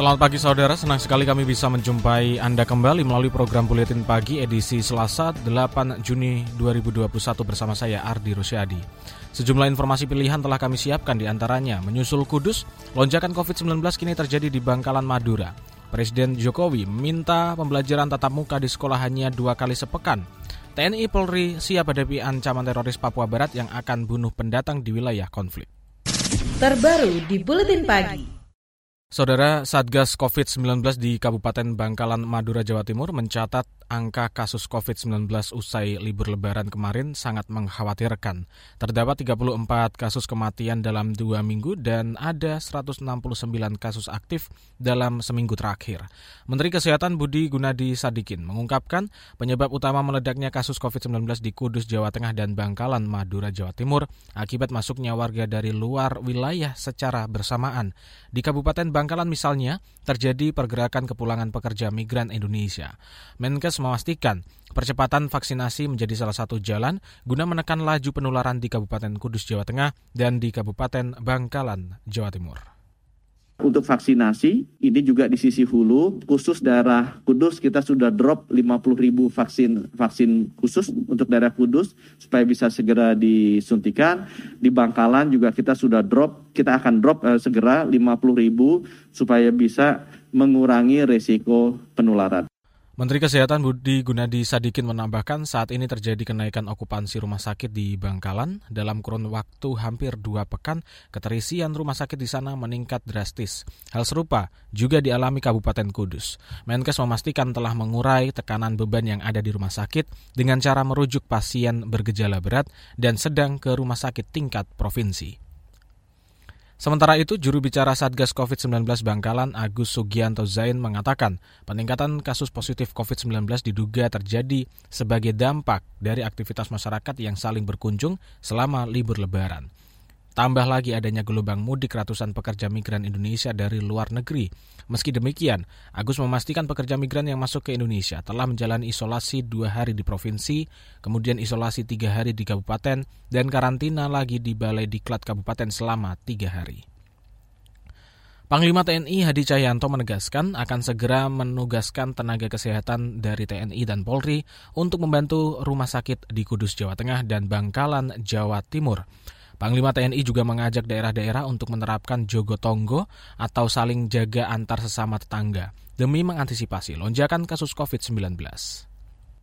Selamat pagi saudara, senang sekali kami bisa menjumpai Anda kembali melalui program Buletin Pagi edisi Selasa 8 Juni 2021 bersama saya Ardi Rusyadi. Sejumlah informasi pilihan telah kami siapkan di antaranya menyusul Kudus, lonjakan COVID-19 kini terjadi di Bangkalan Madura. Presiden Jokowi minta pembelajaran tatap muka di sekolah hanya dua kali sepekan. TNI Polri siap hadapi ancaman teroris Papua Barat yang akan bunuh pendatang di wilayah konflik. Terbaru di Buletin Pagi. Saudara Satgas COVID-19 di Kabupaten Bangkalan, Madura, Jawa Timur mencatat angka kasus COVID-19 usai libur lebaran kemarin sangat mengkhawatirkan. Terdapat 34 kasus kematian dalam dua minggu dan ada 169 kasus aktif dalam seminggu terakhir. Menteri Kesehatan Budi Gunadi Sadikin mengungkapkan penyebab utama meledaknya kasus COVID-19 di Kudus, Jawa Tengah dan Bangkalan, Madura, Jawa Timur akibat masuknya warga dari luar wilayah secara bersamaan. Di Kabupaten Bangkalan misalnya, terjadi pergerakan kepulangan pekerja migran Indonesia. Menkes memastikan percepatan vaksinasi menjadi salah satu jalan guna menekan laju penularan di Kabupaten Kudus, Jawa Tengah dan di Kabupaten Bangkalan, Jawa Timur. Untuk vaksinasi, ini juga di sisi hulu, khusus daerah Kudus kita sudah drop 50 ribu vaksin vaksin khusus untuk daerah Kudus supaya bisa segera disuntikan. Di Bangkalan juga kita sudah drop, kita akan drop eh, segera 50 ribu supaya bisa mengurangi resiko penularan. Menteri Kesehatan Budi Gunadi Sadikin menambahkan saat ini terjadi kenaikan okupansi rumah sakit di Bangkalan. Dalam kurun waktu hampir dua pekan, keterisian rumah sakit di sana meningkat drastis. Hal serupa juga dialami Kabupaten Kudus. Menkes memastikan telah mengurai tekanan beban yang ada di rumah sakit dengan cara merujuk pasien bergejala berat dan sedang ke rumah sakit tingkat provinsi. Sementara itu, juru bicara Satgas COVID-19 Bangkalan Agus Sugianto Zain mengatakan peningkatan kasus positif COVID-19 diduga terjadi sebagai dampak dari aktivitas masyarakat yang saling berkunjung selama libur lebaran. Tambah lagi adanya gelombang mudik ratusan pekerja migran Indonesia dari luar negeri. Meski demikian, Agus memastikan pekerja migran yang masuk ke Indonesia telah menjalani isolasi dua hari di provinsi, kemudian isolasi tiga hari di kabupaten, dan karantina lagi di Balai Diklat Kabupaten selama tiga hari. Panglima TNI Hadi Cahyanto menegaskan akan segera menugaskan tenaga kesehatan dari TNI dan Polri untuk membantu rumah sakit di Kudus, Jawa Tengah dan Bangkalan, Jawa Timur. Panglima TNI juga mengajak daerah-daerah untuk menerapkan jogo tonggo atau saling jaga antar sesama tetangga demi mengantisipasi lonjakan kasus COVID-19.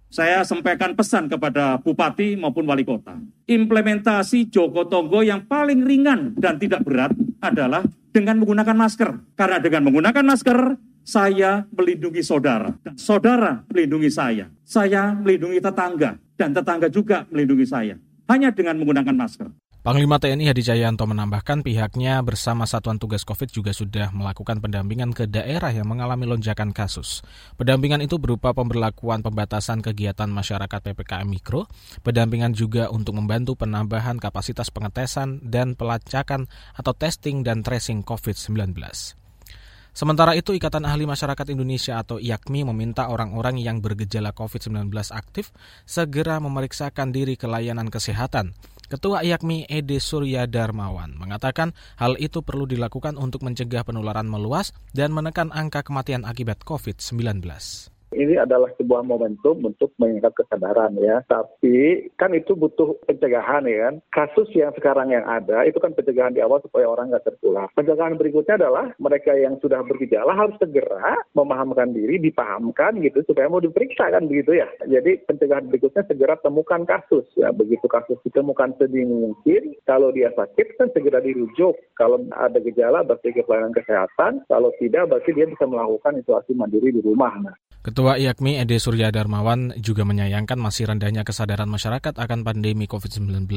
Saya sampaikan pesan kepada bupati maupun wali kota. Implementasi jogo tonggo yang paling ringan dan tidak berat adalah dengan menggunakan masker. Karena dengan menggunakan masker, saya melindungi saudara. Dan saudara melindungi saya. Saya melindungi tetangga. Dan tetangga juga melindungi saya. Hanya dengan menggunakan masker. Panglima TNI Hadi Cahyanto menambahkan pihaknya bersama Satuan Tugas COVID juga sudah melakukan pendampingan ke daerah yang mengalami lonjakan kasus. Pendampingan itu berupa pemberlakuan pembatasan kegiatan masyarakat PPKM Mikro, pendampingan juga untuk membantu penambahan kapasitas pengetesan dan pelacakan atau testing dan tracing COVID-19. Sementara itu, Ikatan Ahli Masyarakat Indonesia atau IAKMI meminta orang-orang yang bergejala COVID-19 aktif segera memeriksakan diri ke layanan kesehatan. Ketua IAKMI Ede Surya Darmawan mengatakan hal itu perlu dilakukan untuk mencegah penularan meluas dan menekan angka kematian akibat COVID-19 ini adalah sebuah momentum untuk meningkat kesadaran ya. Tapi kan itu butuh pencegahan ya kan. Kasus yang sekarang yang ada itu kan pencegahan di awal supaya orang nggak tertular. Pencegahan berikutnya adalah mereka yang sudah bergejala harus segera memahamkan diri, dipahamkan gitu supaya mau diperiksa kan begitu ya. Jadi pencegahan berikutnya segera temukan kasus ya. Begitu kasus ditemukan sedini mungkin, kalau dia sakit kan segera dirujuk. Kalau ada gejala berarti ke pelayanan kesehatan. Kalau tidak berarti dia bisa melakukan isolasi mandiri di rumah. Nah, Ketua IAKMI Ede Surya Darmawan juga menyayangkan masih rendahnya kesadaran masyarakat akan pandemi COVID-19.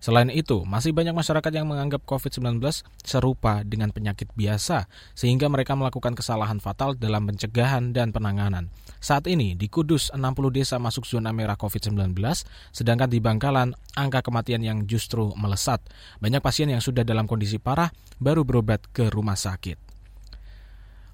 Selain itu, masih banyak masyarakat yang menganggap COVID-19 serupa dengan penyakit biasa, sehingga mereka melakukan kesalahan fatal dalam pencegahan dan penanganan. Saat ini di Kudus 60 desa masuk zona merah COVID-19, sedangkan di Bangkalan angka kematian yang justru melesat. Banyak pasien yang sudah dalam kondisi parah baru berobat ke rumah sakit.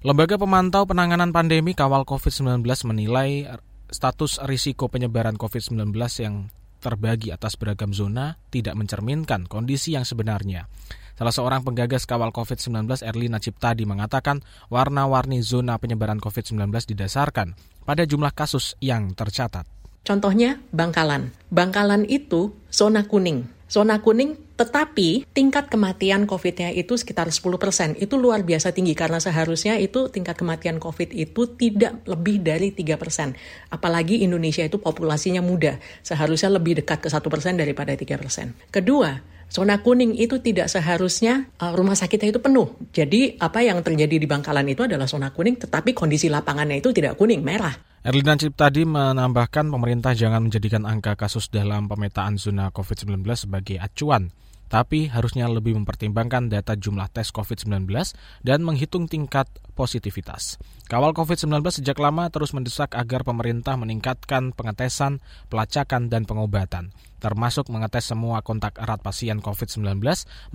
Lembaga Pemantau Penanganan Pandemi Kawal COVID-19 menilai status risiko penyebaran COVID-19 yang terbagi atas beragam zona tidak mencerminkan kondisi yang sebenarnya. Salah seorang penggagas kawal COVID-19 Erlina Ciptadi mengatakan warna-warni zona penyebaran COVID-19 didasarkan pada jumlah kasus yang tercatat. Contohnya Bangkalan. Bangkalan itu zona kuning. Zona kuning tetapi tingkat kematian COVID-nya itu sekitar 10%. Itu luar biasa tinggi karena seharusnya itu tingkat kematian COVID itu tidak lebih dari 3%. Apalagi Indonesia itu populasinya muda. Seharusnya lebih dekat ke 1% daripada 3%. Kedua, Zona kuning itu tidak seharusnya uh, rumah sakitnya itu penuh. Jadi apa yang terjadi di Bangkalan itu adalah zona kuning, tetapi kondisi lapangannya itu tidak kuning, merah. Erlina Cip tadi menambahkan pemerintah jangan menjadikan angka kasus dalam pemetaan zona COVID-19 sebagai acuan tapi harusnya lebih mempertimbangkan data jumlah tes COVID-19 dan menghitung tingkat positivitas. Kawal COVID-19 sejak lama terus mendesak agar pemerintah meningkatkan pengetesan, pelacakan, dan pengobatan, termasuk mengetes semua kontak erat pasien COVID-19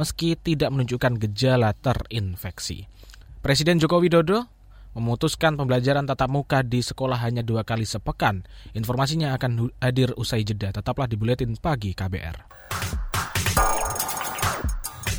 meski tidak menunjukkan gejala terinfeksi. Presiden Joko Widodo memutuskan pembelajaran tatap muka di sekolah hanya dua kali sepekan. Informasinya akan hadir usai jeda. Tetaplah di Buletin Pagi KBR.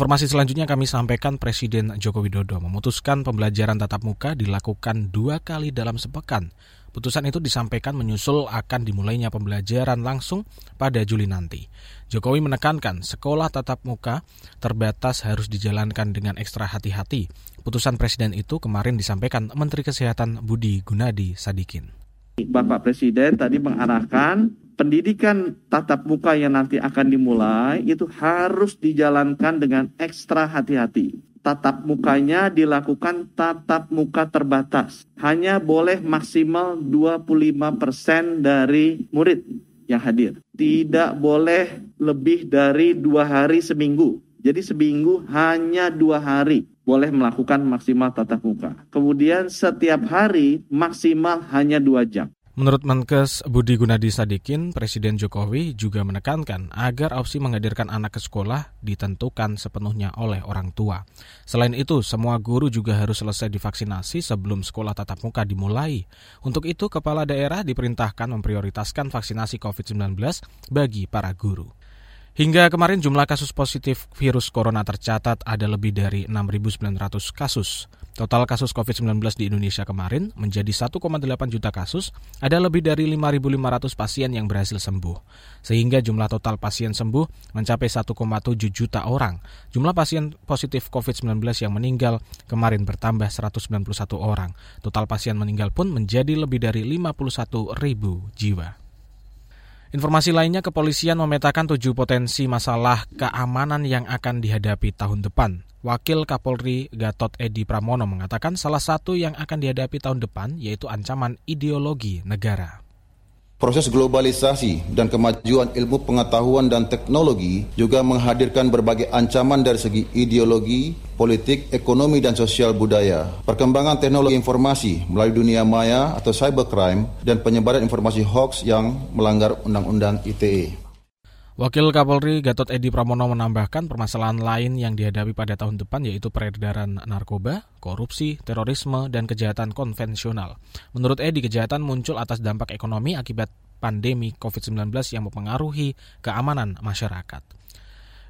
Informasi selanjutnya kami sampaikan Presiden Joko Widodo memutuskan pembelajaran tatap muka dilakukan dua kali dalam sepekan. Putusan itu disampaikan menyusul akan dimulainya pembelajaran langsung pada Juli nanti. Jokowi menekankan sekolah tatap muka terbatas harus dijalankan dengan ekstra hati-hati. Putusan Presiden itu kemarin disampaikan Menteri Kesehatan Budi Gunadi Sadikin. Bapak Presiden tadi mengarahkan pendidikan tatap muka yang nanti akan dimulai itu harus dijalankan dengan ekstra hati-hati. Tatap mukanya dilakukan tatap muka terbatas. Hanya boleh maksimal 25% dari murid yang hadir. Tidak boleh lebih dari dua hari seminggu. Jadi seminggu hanya dua hari boleh melakukan maksimal tatap muka. Kemudian setiap hari maksimal hanya dua jam. Menurut Menkes Budi Gunadi Sadikin, Presiden Jokowi juga menekankan agar opsi menghadirkan anak ke sekolah ditentukan sepenuhnya oleh orang tua. Selain itu, semua guru juga harus selesai divaksinasi sebelum sekolah tatap muka dimulai. Untuk itu, kepala daerah diperintahkan memprioritaskan vaksinasi COVID-19 bagi para guru. Hingga kemarin jumlah kasus positif virus corona tercatat ada lebih dari 6.900 kasus. Total kasus COVID-19 di Indonesia kemarin menjadi 1,8 juta kasus, ada lebih dari 5.500 pasien yang berhasil sembuh. Sehingga jumlah total pasien sembuh mencapai 1,7 juta orang. Jumlah pasien positif COVID-19 yang meninggal kemarin bertambah 191 orang. Total pasien meninggal pun menjadi lebih dari 51 ribu jiwa. Informasi lainnya, kepolisian memetakan tujuh potensi masalah keamanan yang akan dihadapi tahun depan. Wakil Kapolri Gatot Edi Pramono mengatakan salah satu yang akan dihadapi tahun depan yaitu ancaman ideologi negara. Proses globalisasi dan kemajuan ilmu pengetahuan dan teknologi juga menghadirkan berbagai ancaman dari segi ideologi, politik, ekonomi, dan sosial budaya. Perkembangan teknologi informasi melalui dunia maya atau cybercrime dan penyebaran informasi hoax yang melanggar Undang-Undang ITE. Wakil Kapolri Gatot Edi Pramono menambahkan permasalahan lain yang dihadapi pada tahun depan yaitu peredaran narkoba, korupsi, terorisme, dan kejahatan konvensional. Menurut Edi, kejahatan muncul atas dampak ekonomi akibat pandemi COVID-19 yang mempengaruhi keamanan masyarakat.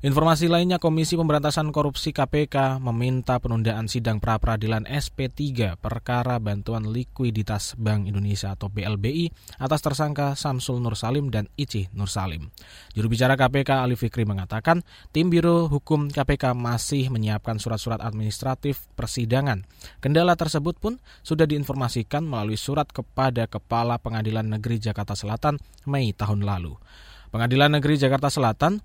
Informasi lainnya, Komisi Pemberantasan Korupsi KPK meminta penundaan sidang pra-peradilan SP3 perkara bantuan likuiditas Bank Indonesia atau BLBI atas tersangka Samsul Nur Salim dan Ici Nur Salim. Juru bicara KPK Ali Fikri mengatakan, tim Biro Hukum KPK masih menyiapkan surat-surat administratif persidangan. Kendala tersebut pun sudah diinformasikan melalui surat kepada Kepala Pengadilan Negeri Jakarta Selatan Mei tahun lalu. Pengadilan Negeri Jakarta Selatan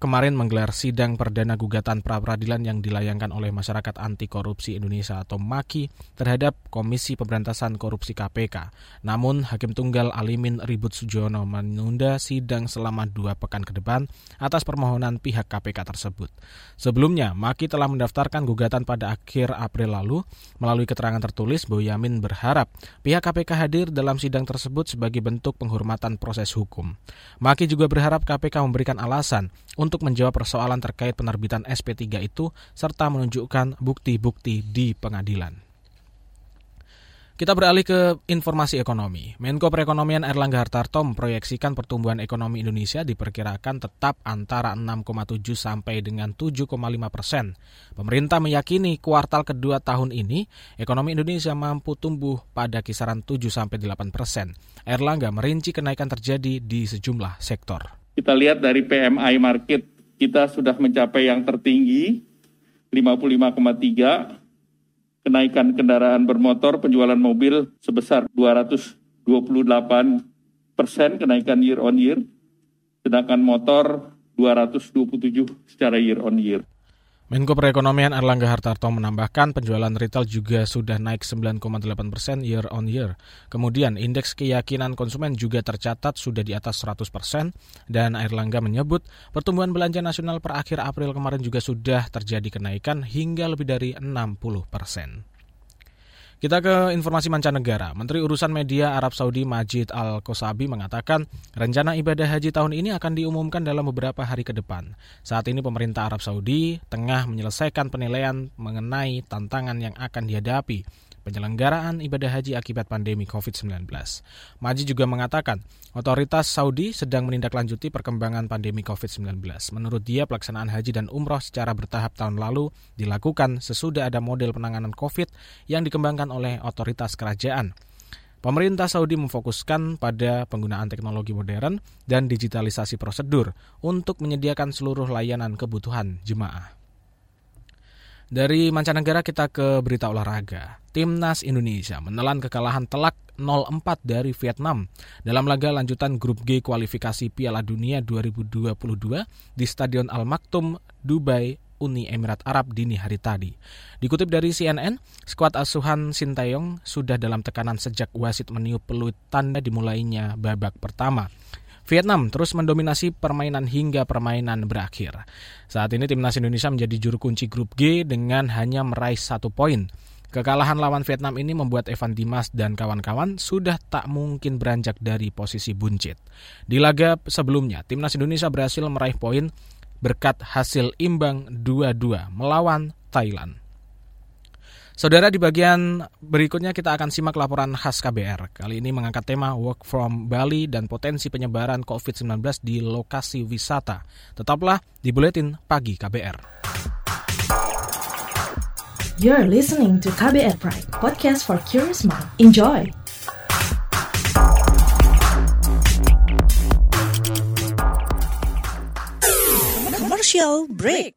kemarin menggelar sidang perdana gugatan pra-peradilan yang dilayangkan oleh Masyarakat Anti Korupsi Indonesia atau MAKI terhadap Komisi Pemberantasan Korupsi KPK. Namun, Hakim Tunggal Alimin Ribut Sujono menunda sidang selama dua pekan ke depan atas permohonan pihak KPK tersebut. Sebelumnya, MAKI telah mendaftarkan gugatan pada akhir April lalu. Melalui keterangan tertulis, Boyamin berharap pihak KPK hadir dalam sidang tersebut sebagai bentuk penghormatan proses hukum. MAKI juga berharap KPK memberikan alasan untuk menjawab persoalan terkait penerbitan SP3 itu serta menunjukkan bukti-bukti di pengadilan. Kita beralih ke informasi ekonomi. Menko Perekonomian Erlangga Hartarto memproyeksikan pertumbuhan ekonomi Indonesia diperkirakan tetap antara 6,7 sampai dengan 7,5 persen. Pemerintah meyakini kuartal kedua tahun ini ekonomi Indonesia mampu tumbuh pada kisaran 7 sampai 8 persen. Erlangga merinci kenaikan terjadi di sejumlah sektor. Kita lihat dari PMI market kita sudah mencapai yang tertinggi 55,3 kenaikan kendaraan bermotor, penjualan mobil sebesar 228 persen kenaikan year on year, sedangkan motor 227 secara year on year. Menko Perekonomian Erlangga Hartarto menambahkan penjualan retail juga sudah naik 9,8 persen year on year. Kemudian indeks keyakinan konsumen juga tercatat sudah di atas 100 persen dan Erlangga menyebut pertumbuhan belanja nasional per akhir April kemarin juga sudah terjadi kenaikan hingga lebih dari 60 persen. Kita ke informasi mancanegara. Menteri Urusan Media Arab Saudi Majid Al-Kosabi mengatakan rencana ibadah haji tahun ini akan diumumkan dalam beberapa hari ke depan. Saat ini pemerintah Arab Saudi tengah menyelesaikan penilaian mengenai tantangan yang akan dihadapi penyelenggaraan ibadah haji akibat pandemi COVID-19. Maji juga mengatakan, otoritas Saudi sedang menindaklanjuti perkembangan pandemi COVID-19. Menurut dia, pelaksanaan haji dan umroh secara bertahap tahun lalu dilakukan sesudah ada model penanganan COVID yang dikembangkan oleh otoritas kerajaan. Pemerintah Saudi memfokuskan pada penggunaan teknologi modern dan digitalisasi prosedur untuk menyediakan seluruh layanan kebutuhan jemaah. Dari mancanegara kita ke berita olahraga. Timnas Indonesia menelan kekalahan telak 0-4 dari Vietnam dalam laga lanjutan grup G kualifikasi Piala Dunia 2022 di Stadion Al Maktoum, Dubai, Uni Emirat Arab dini hari tadi. Dikutip dari CNN, skuad asuhan Sintayong sudah dalam tekanan sejak wasit meniup peluit tanda dimulainya babak pertama. Vietnam terus mendominasi permainan hingga permainan berakhir. Saat ini timnas Indonesia menjadi juru kunci grup G dengan hanya meraih satu poin. Kekalahan lawan Vietnam ini membuat Evan Dimas dan kawan-kawan sudah tak mungkin beranjak dari posisi buncit. Di laga sebelumnya, timnas Indonesia berhasil meraih poin berkat hasil imbang 2-2 melawan Thailand. Saudara, di bagian berikutnya kita akan simak laporan khas KBR. Kali ini mengangkat tema Work from Bali dan potensi penyebaran COVID-19 di lokasi wisata. Tetaplah di Buletin Pagi KBR. You're listening to KBR Pride, podcast for curious mind. Enjoy! Commercial break.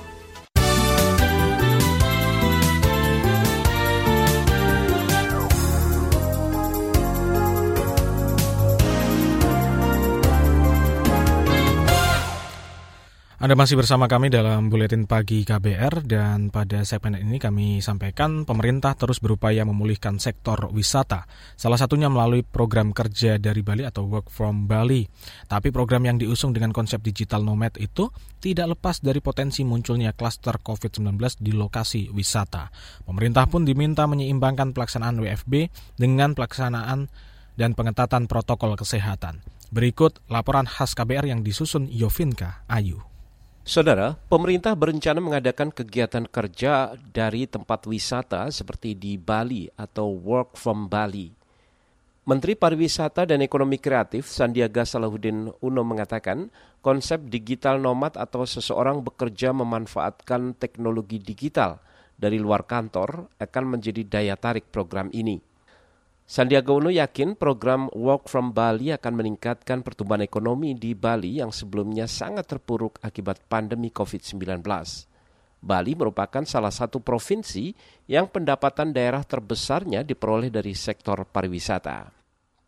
Anda masih bersama kami dalam Buletin Pagi KBR dan pada segmen ini kami sampaikan pemerintah terus berupaya memulihkan sektor wisata. Salah satunya melalui program kerja dari Bali atau Work from Bali. Tapi program yang diusung dengan konsep digital nomad itu tidak lepas dari potensi munculnya klaster COVID-19 di lokasi wisata. Pemerintah pun diminta menyeimbangkan pelaksanaan WFB dengan pelaksanaan dan pengetatan protokol kesehatan. Berikut laporan khas KBR yang disusun Yovinka Ayu. Saudara, pemerintah berencana mengadakan kegiatan kerja dari tempat wisata seperti di Bali atau Work from Bali. Menteri Pariwisata dan Ekonomi Kreatif Sandiaga Salahuddin Uno mengatakan konsep digital nomad atau seseorang bekerja memanfaatkan teknologi digital dari luar kantor akan menjadi daya tarik program ini. Sandiaga Uno yakin program Work from Bali akan meningkatkan pertumbuhan ekonomi di Bali yang sebelumnya sangat terpuruk akibat pandemi COVID-19. Bali merupakan salah satu provinsi yang pendapatan daerah terbesarnya diperoleh dari sektor pariwisata.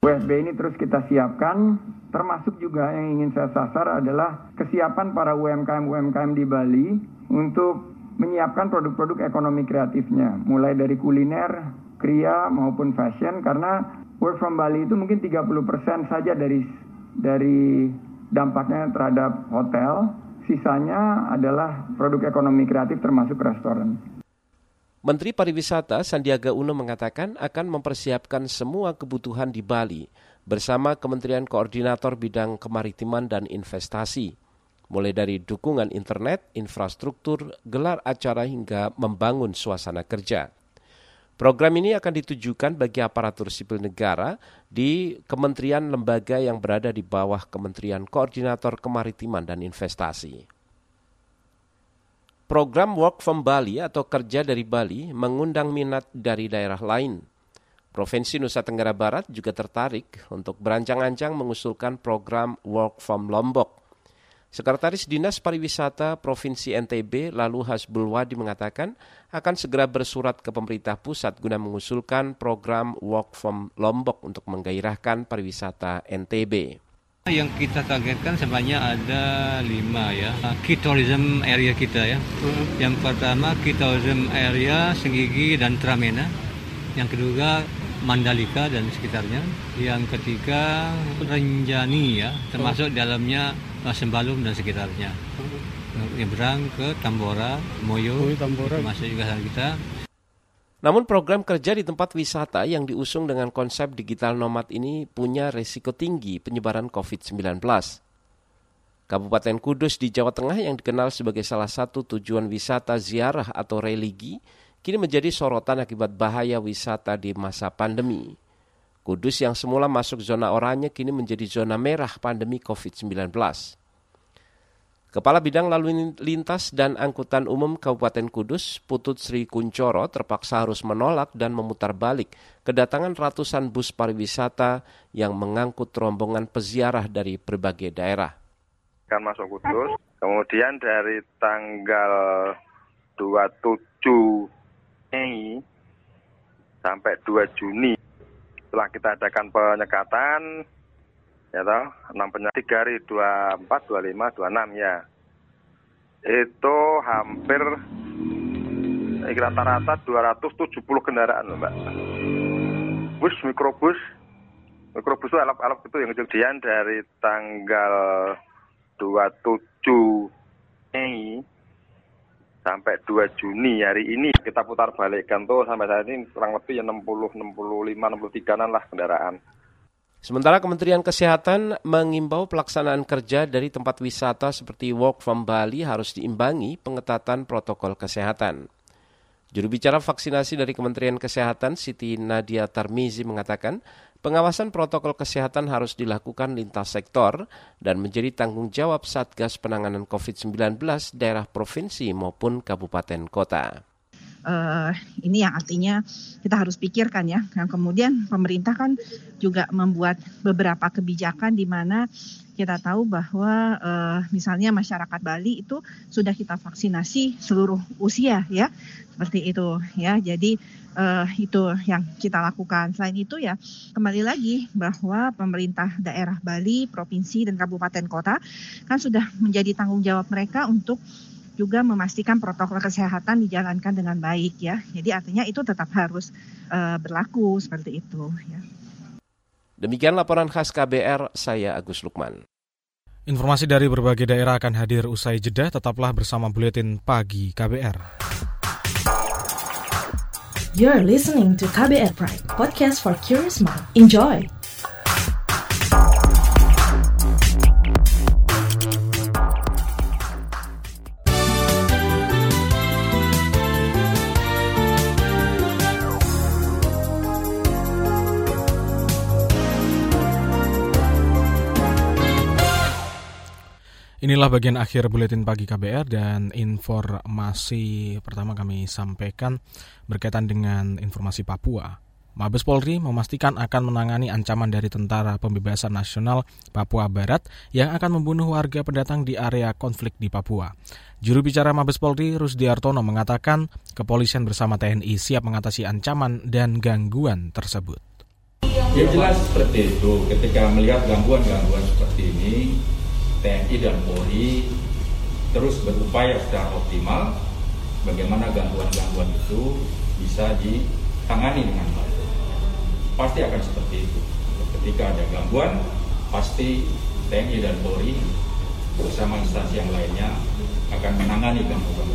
WFB ini terus kita siapkan, termasuk juga yang ingin saya sasar adalah kesiapan para UMKM-UMKM di Bali untuk menyiapkan produk-produk ekonomi kreatifnya, mulai dari kuliner, kria maupun fashion karena work from Bali itu mungkin 30% saja dari dari dampaknya terhadap hotel, sisanya adalah produk ekonomi kreatif termasuk restoran. Menteri Pariwisata Sandiaga Uno mengatakan akan mempersiapkan semua kebutuhan di Bali bersama Kementerian Koordinator Bidang Kemaritiman dan Investasi, mulai dari dukungan internet, infrastruktur, gelar acara hingga membangun suasana kerja. Program ini akan ditujukan bagi aparatur sipil negara di kementerian lembaga yang berada di bawah Kementerian Koordinator Kemaritiman dan Investasi. Program Work from Bali atau kerja dari Bali mengundang minat dari daerah lain. Provinsi Nusa Tenggara Barat juga tertarik untuk berancang-ancang mengusulkan program Work from Lombok Sekretaris Dinas Pariwisata Provinsi NTB lalu Hasbul Wadi mengatakan akan segera bersurat ke pemerintah pusat guna mengusulkan program Work from Lombok untuk menggairahkan pariwisata NTB. Yang kita targetkan sebanyak ada lima ya, key tourism area kita ya. Yang pertama key tourism area Senggigi dan Tramena. Yang kedua Mandalika dan sekitarnya. Yang ketiga Renjani ya, termasuk dalamnya Sembalum dan sekitarnya. Nyebrang ke Tambora, Moyo, oh, Tambora. masuk juga sana kita. Namun program kerja di tempat wisata yang diusung dengan konsep digital nomad ini punya resiko tinggi penyebaran COVID-19. Kabupaten Kudus di Jawa Tengah yang dikenal sebagai salah satu tujuan wisata ziarah atau religi, kini menjadi sorotan akibat bahaya wisata di masa pandemi. Kudus yang semula masuk zona oranye kini menjadi zona merah pandemi COVID-19. Kepala Bidang Lalu Lintas dan Angkutan Umum Kabupaten Kudus, Putut Sri Kuncoro, terpaksa harus menolak dan memutar balik kedatangan ratusan bus pariwisata yang mengangkut rombongan peziarah dari berbagai daerah. Kan masuk Kudus, kemudian dari tanggal 27 Mei sampai 2 Juni setelah kita adakan penyekatan ya toh enam penyekatan tiga hari dua empat dua lima dua enam ya. Itu hampir rata-rata 270 kendaraan mbak. Bus mikrobus. Mikrobus itu alap-alap itu yang kejadian dari tanggal 27 Mei sampai 2 Juni hari ini kita putar balikkan tuh sampai saat ini kurang lebih ya 60, 65, 63 lah kendaraan. Sementara Kementerian Kesehatan mengimbau pelaksanaan kerja dari tempat wisata seperti Walk from Bali harus diimbangi pengetatan protokol kesehatan. Juru bicara vaksinasi dari Kementerian Kesehatan Siti Nadia Tarmizi mengatakan pengawasan protokol kesehatan harus dilakukan lintas sektor dan menjadi tanggung jawab Satgas Penanganan COVID-19 daerah provinsi maupun kabupaten kota. uh, ini yang artinya kita harus pikirkan ya. Yang kemudian pemerintah kan juga membuat beberapa kebijakan di mana kita tahu bahwa uh, misalnya masyarakat Bali itu sudah kita vaksinasi seluruh usia ya. Seperti itu ya. Jadi uh, itu yang kita lakukan. Selain itu ya kembali lagi bahwa pemerintah daerah Bali provinsi dan kabupaten kota kan sudah menjadi tanggung jawab mereka untuk juga memastikan protokol kesehatan dijalankan dengan baik ya. Jadi artinya itu tetap harus uh, berlaku seperti itu ya. Demikian laporan khas KBR, saya Agus Lukman. Informasi dari berbagai daerah akan hadir usai jeda, tetaplah bersama Buletin Pagi KBR. You're listening to KBR Pride, podcast for curious mind. Enjoy! Inilah bagian akhir buletin pagi KBR dan informasi pertama kami sampaikan berkaitan dengan informasi Papua. Mabes Polri memastikan akan menangani ancaman dari Tentara Pembebasan Nasional Papua Barat yang akan membunuh warga pendatang di area konflik di Papua. Juru bicara Mabes Polri Rusdi Artono mengatakan kepolisian bersama TNI siap mengatasi ancaman dan gangguan tersebut. Ya jelas seperti itu. Ketika melihat gangguan-gangguan seperti ini, TNI dan Polri terus berupaya secara optimal bagaimana gangguan-gangguan itu bisa ditangani dengan baik. Pasti akan seperti itu. Ketika ada gangguan, pasti TNI dan Polri bersama instansi yang lainnya akan menangani gangguan.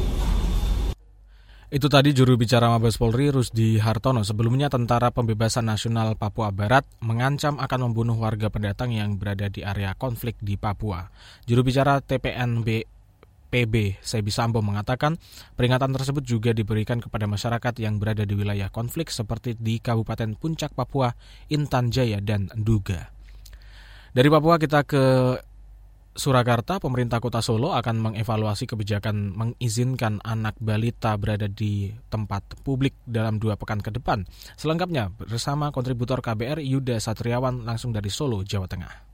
Itu tadi juru bicara Mabes Polri Rusdi Hartono. Sebelumnya Tentara Pembebasan Nasional Papua Barat mengancam akan membunuh warga pendatang yang berada di area konflik di Papua. Juru bicara TPNB PB Sebi Sambo mengatakan peringatan tersebut juga diberikan kepada masyarakat yang berada di wilayah konflik seperti di Kabupaten Puncak Papua, Intan Jaya, dan Duga. Dari Papua kita ke Surakarta, pemerintah kota Solo akan mengevaluasi kebijakan mengizinkan anak balita berada di tempat publik dalam dua pekan ke depan. Selengkapnya bersama kontributor KBR Yuda Satriawan langsung dari Solo, Jawa Tengah.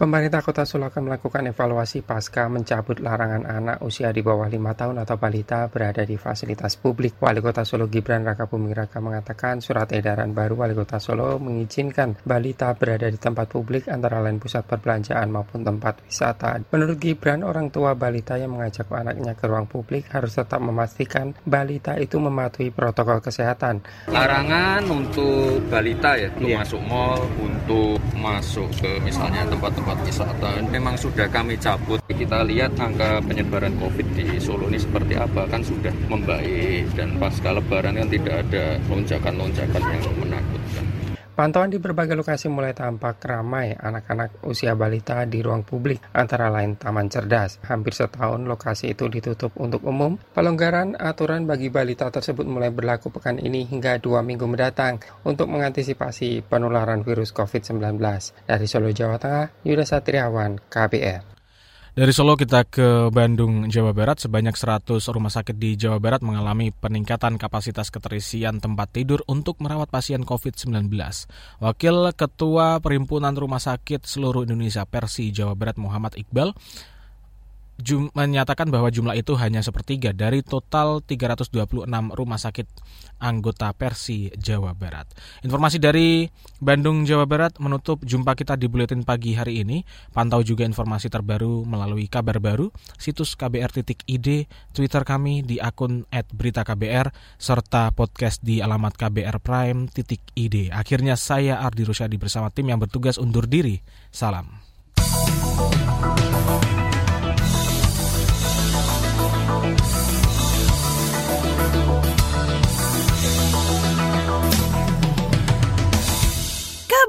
Pemerintah Kota Solo akan melakukan evaluasi pasca mencabut larangan anak usia di bawah 5 tahun atau balita berada di fasilitas publik. Wali Kota Solo Gibran Raka Buming Raka mengatakan surat edaran baru Wali Kota Solo mengizinkan balita berada di tempat publik antara lain pusat perbelanjaan maupun tempat wisata. Menurut Gibran, orang tua balita yang mengajak anaknya ke ruang publik harus tetap memastikan balita itu mematuhi protokol kesehatan. Larangan untuk balita ya, untuk yeah. masuk mall, untuk masuk ke misalnya tempat-tempat tempat wisata memang sudah kami cabut. Kita lihat angka penyebaran COVID di Solo ini seperti apa kan sudah membaik dan pasca lebaran kan tidak ada lonjakan-lonjakan yang menakutkan. Pantauan di berbagai lokasi mulai tampak ramai anak-anak usia balita di ruang publik, antara lain Taman Cerdas. Hampir setahun lokasi itu ditutup untuk umum. Pelonggaran aturan bagi balita tersebut mulai berlaku pekan ini hingga dua minggu mendatang untuk mengantisipasi penularan virus COVID-19. Dari Solo, Jawa Tengah, Yuda Satriawan, KBR. Dari Solo kita ke Bandung, Jawa Barat. Sebanyak 100 rumah sakit di Jawa Barat mengalami peningkatan kapasitas keterisian tempat tidur untuk merawat pasien COVID-19. Wakil Ketua Perhimpunan Rumah Sakit Seluruh Indonesia Persi Jawa Barat Muhammad Iqbal menyatakan bahwa jumlah itu hanya sepertiga dari total 326 rumah sakit anggota Persi Jawa Barat. Informasi dari Bandung Jawa Barat menutup jumpa kita di buletin pagi hari ini. Pantau juga informasi terbaru melalui kabar baru, situs kbr.id, Twitter kami di akun @beritaKBR serta podcast di alamat kbrprime.id. Akhirnya saya Ardi Rusyadi bersama tim yang bertugas undur diri. Salam.